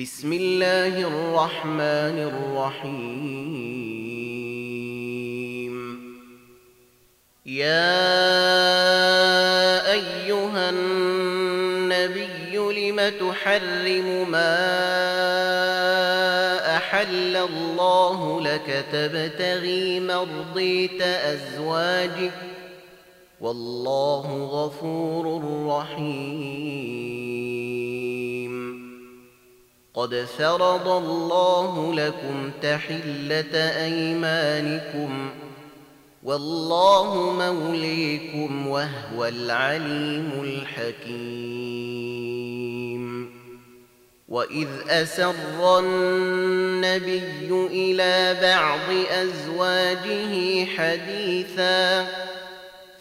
بسم الله الرحمن الرحيم. يا أيها النبي لم تحرم ما أحل الله لك تبتغي مرضيه أزواجك؟ والله غفور رحيم. قد فرض الله لكم تحله ايمانكم والله موليكم وهو العليم الحكيم واذ اسر النبي إلى بعض ازواجه حديثا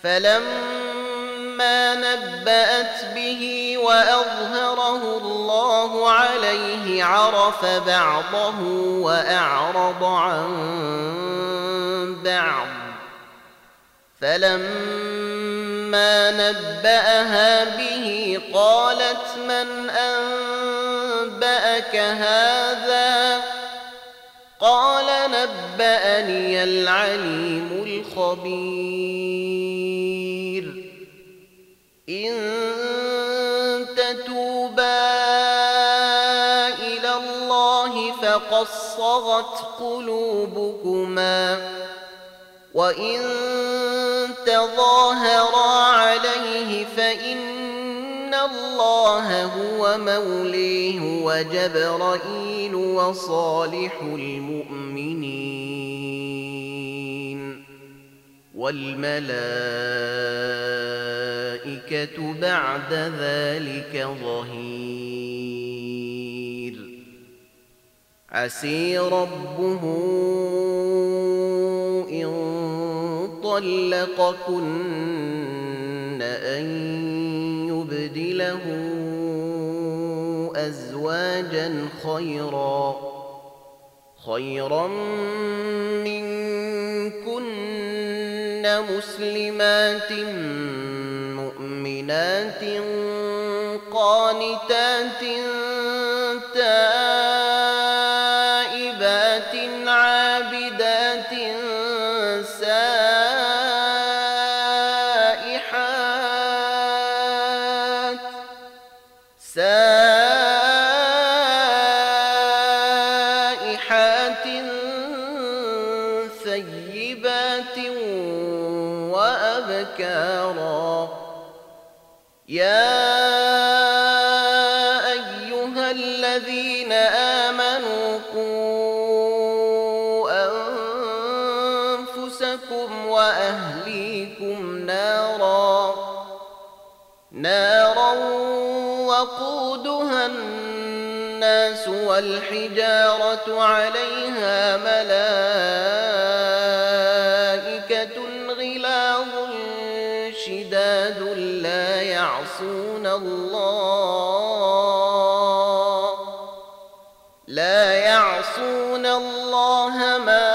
فلما نبأت به وأظهره الله عليه عرف بعضه وأعرض عن بعض. فلما نبأها به قالت من أنبأك هذا؟ قال نبأني العليم الخبير. صغت قلوبكما وإن تظاهرا عليه فإن الله هو موليه وجبرائيل وصالح المؤمنين والملائكة بعد ذلك ظهير عسي ربه إن طلقكن أن يبدله أزواجا خيرا خيرا منكن مسلمات مؤمنات قانتات سائحات ثيبات وأبكارا. يا أيها الذين آمنوا قوا أنفسكم وأهليكم نارا. نارا وقودها الناس والحجارة عليها ملائكة غلاظ شداد لا يعصون الله لا يعصون الله ما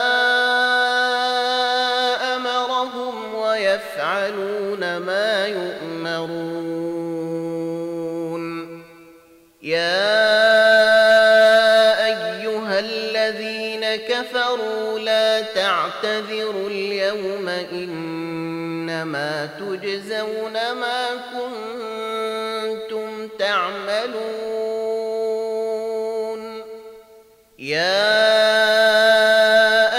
أمرهم ويفعلون ما يؤمرون لا تعتذروا اليوم إنما تجزون ما كنتم تعملون. يا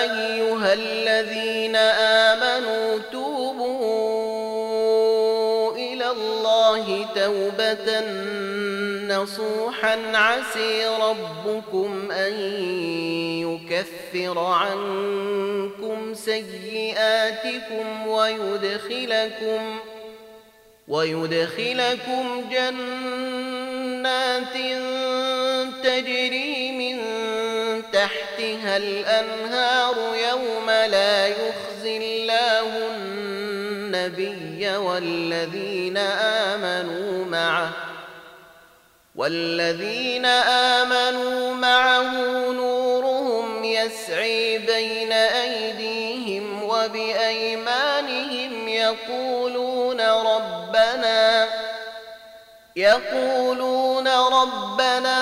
أيها الذين آمنوا توبوا إلى الله توبة نصوحا عسي ربكم أن يكفر عنكم سيئاتكم ويدخلكم ويدخلكم جنات تجري من تحتها الأنهار يوم لا يخزي الله النبي والذين آمنوا معه والذين آمنوا معه نورهم يسعي بين أيديهم وبأيمانهم يقولون ربنا يقولون ربنا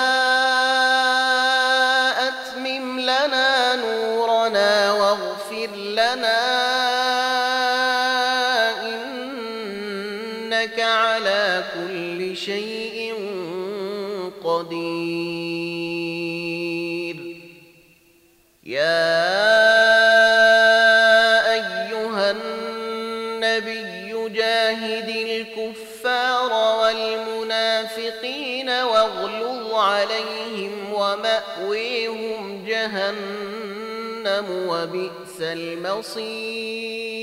أتمم لنا نورنا واغفر لنا إنك على كل شيء قدير. يا أيها النبي جاهد الكفار والمنافقين واغلظ عليهم ومأويهم جهنم وبئس المصير.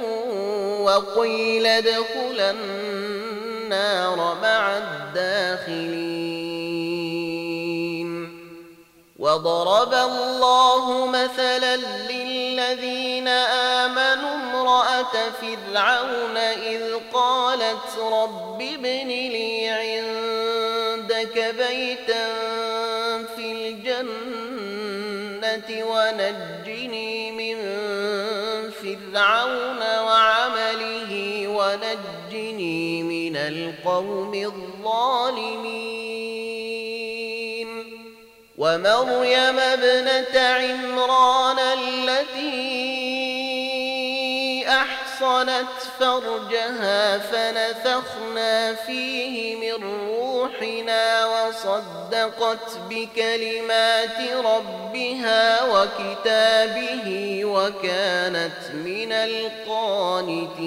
وقيل ادخلا النار مع الداخلين. وضرب الله مثلا للذين آمنوا امرأة فرعون إذ قالت رب ابن لي عندك بيتا في الجنة ونجني من فرعون وعمله ونجني من القوم الظالمين. ومريم ابنة عمران التي أحصنت فرجها فنفخنا فيه من روحنا وصدقت بكلمات ربها وكتابه وكانت من القانتين.